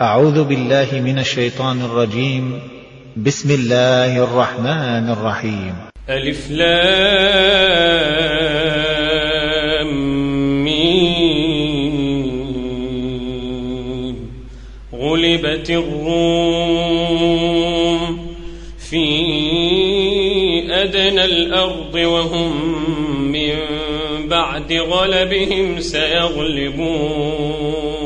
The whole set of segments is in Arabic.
أعوذ بالله من الشيطان الرجيم. بسم الله الرحمن الرحيم. ألف لام ميم. غلبت الروم في أدنى الأرض وهم من بعد غلبهم سيغلبون.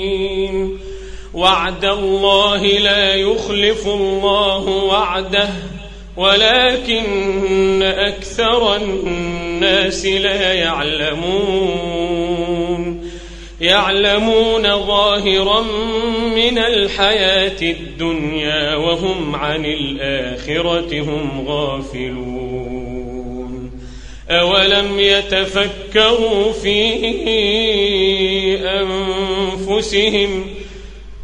وعد الله لا يخلف الله وعده ولكن أكثر الناس لا يعلمون يعلمون ظاهرا من الحياة الدنيا وهم عن الآخرة هم غافلون أولم يتفكروا في أنفسهم ؟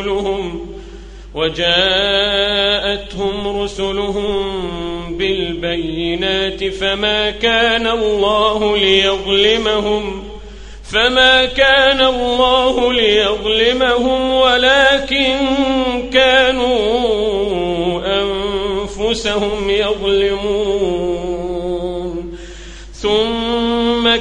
رسلهم وجاءتهم رسلهم بالبينات فما كان الله ليظلمهم فما كان الله ليظلمهم ولكن كانوا أنفسهم يظلمون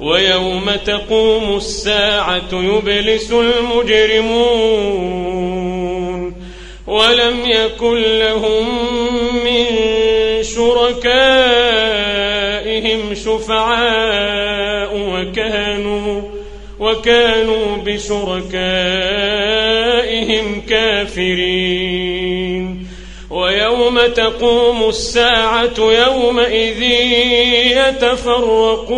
ويوم تقوم الساعة يبلس المجرمون ولم يكن لهم من شركائهم شفعاء وكانوا وكانوا بشركائهم كافرين. ويوم تقوم الساعة يومئذ يتفرقون.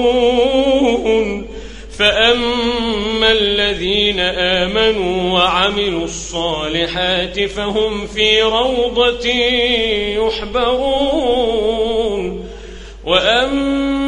فأما الذين آمنوا وعملوا الصالحات فهم في روضة يحبرون. وأما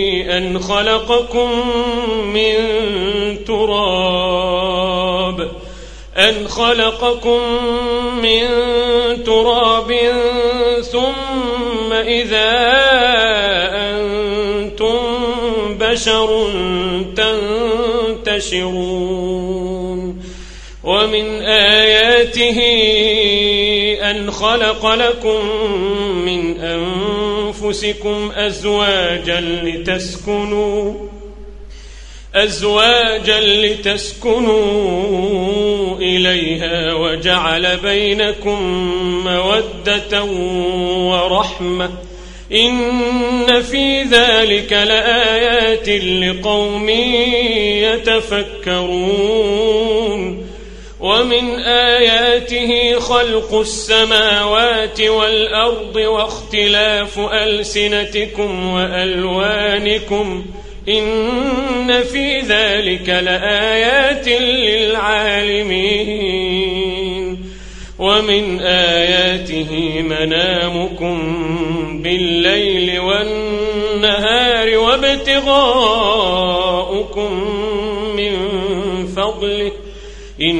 أن خلقكم من تراب. أن خلقكم من تراب ثم إذا أنتم بشر تنتشرون. ومن آياته أن خلق لكم من أنفسكم أزواجا لتسكنوا أزواجا لتسكنوا إليها وجعل بينكم مودة ورحمة. إن في ذلك لآيات لقوم يتفكرون. ومن آياته خلق السماوات والأرض واختلاف ألسنتكم وألوانكم ۖ إن في ذلك لآيات للعالمين ومن آياته منامكم بالليل والنهار وابتغاؤكم من فضله إن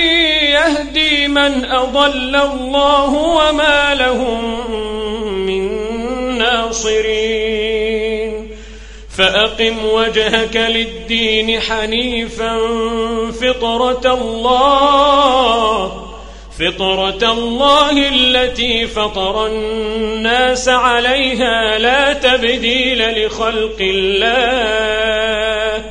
من أضل الله وما لهم من ناصرين. فأقم وجهك للدين حنيفا فطرة الله فطرة الله التي فطر الناس عليها لا تبديل لخلق الله.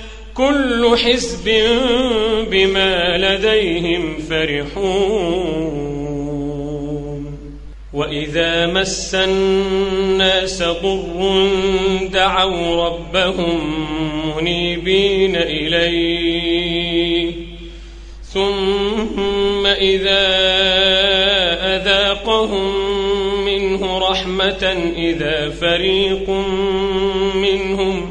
كل حزب بما لديهم فرحون. وإذا مس الناس ضر دعوا ربهم منيبين إليه. ثم إذا أذاقهم منه رحمة إذا فريق منهم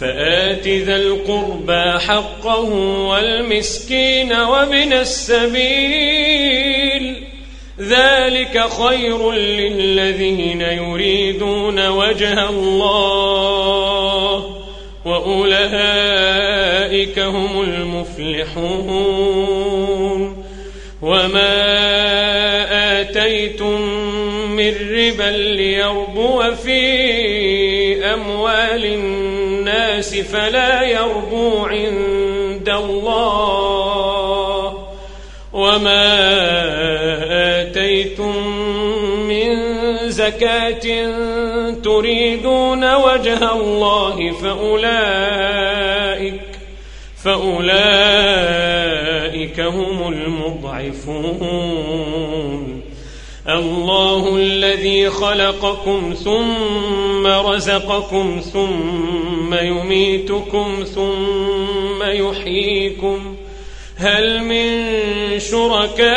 فآت ذا القربى حقه والمسكين وابن السبيل. ذلك خير للذين يريدون وجه الله وأولئك هم المفلحون. وما آتيتم من ربا ليربو في أموال الناس فلا يربو عند الله. وما آتيتم من زكاة تريدون وجه الله فأولئك فأولئك هم المضعفون. الله الذي خلقكم ثم رزقكم ثم يميتكم ثم يحييكم هل من شركائكم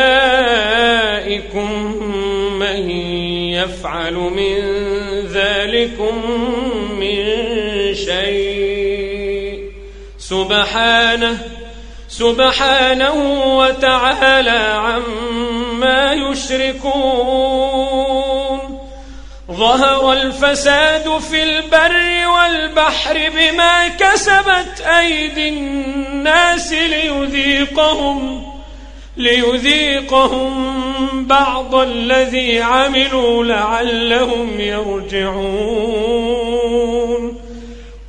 من يفعل من ذلكم من شيء سبحانه سبحانه وتعالى يشركون. ظهر الفساد في البر والبحر بما كسبت أيدي الناس ليذيقهم ليذيقهم بعض الذي عملوا لعلهم يرجعون.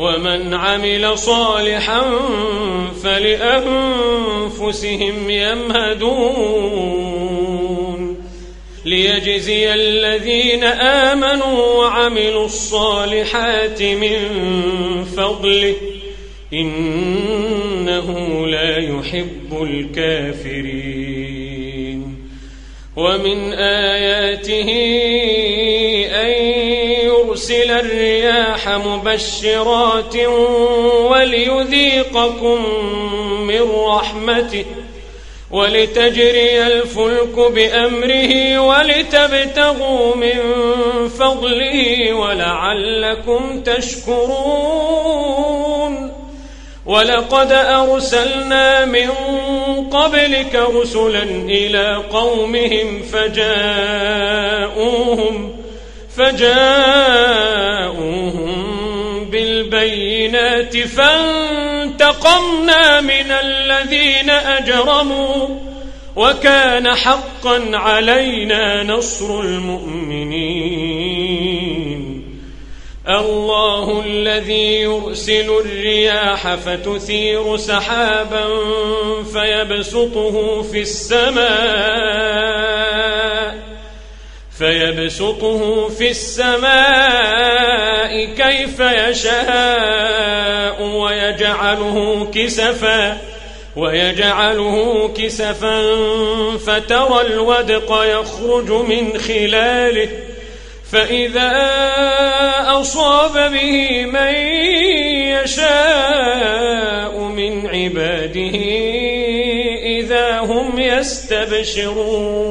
ومن عمل صالحا فلأنفسهم يمهدون. ليجزي الذين آمنوا وعملوا الصالحات من فضله. إنه لا يحب الكافرين. ومن آياته يرسل الرياح مبشرات وليذيقكم من رحمته ولتجري الفلك بأمره ولتبتغوا من فضله ولعلكم تشكرون ولقد أرسلنا من قبلك رسلا إلى قومهم فجاءوهم فجاءوهم بالبينات فانتقمنا من الذين أجرموا وكان حقا علينا نصر المؤمنين. الله الذي يرسل الرياح فتثير سحابا فيبسطه في السماء. فيبسطه في السماء كيف يشاء ويجعله كسفا ويجعله كسفا فترى الودق يخرج من خلاله. فإذا أصاب به من يشاء من عباده إذا هم يستبشرون.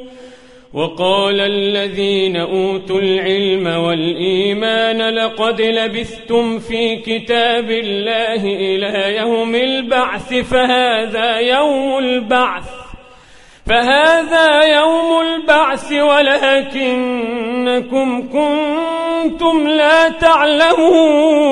وقال الذين أوتوا العلم والإيمان لقد لبثتم في كتاب الله إلى يوم البعث فهذا يوم البعث. فهذا يوم البعث ولكنكم كنتم لا تعلمون.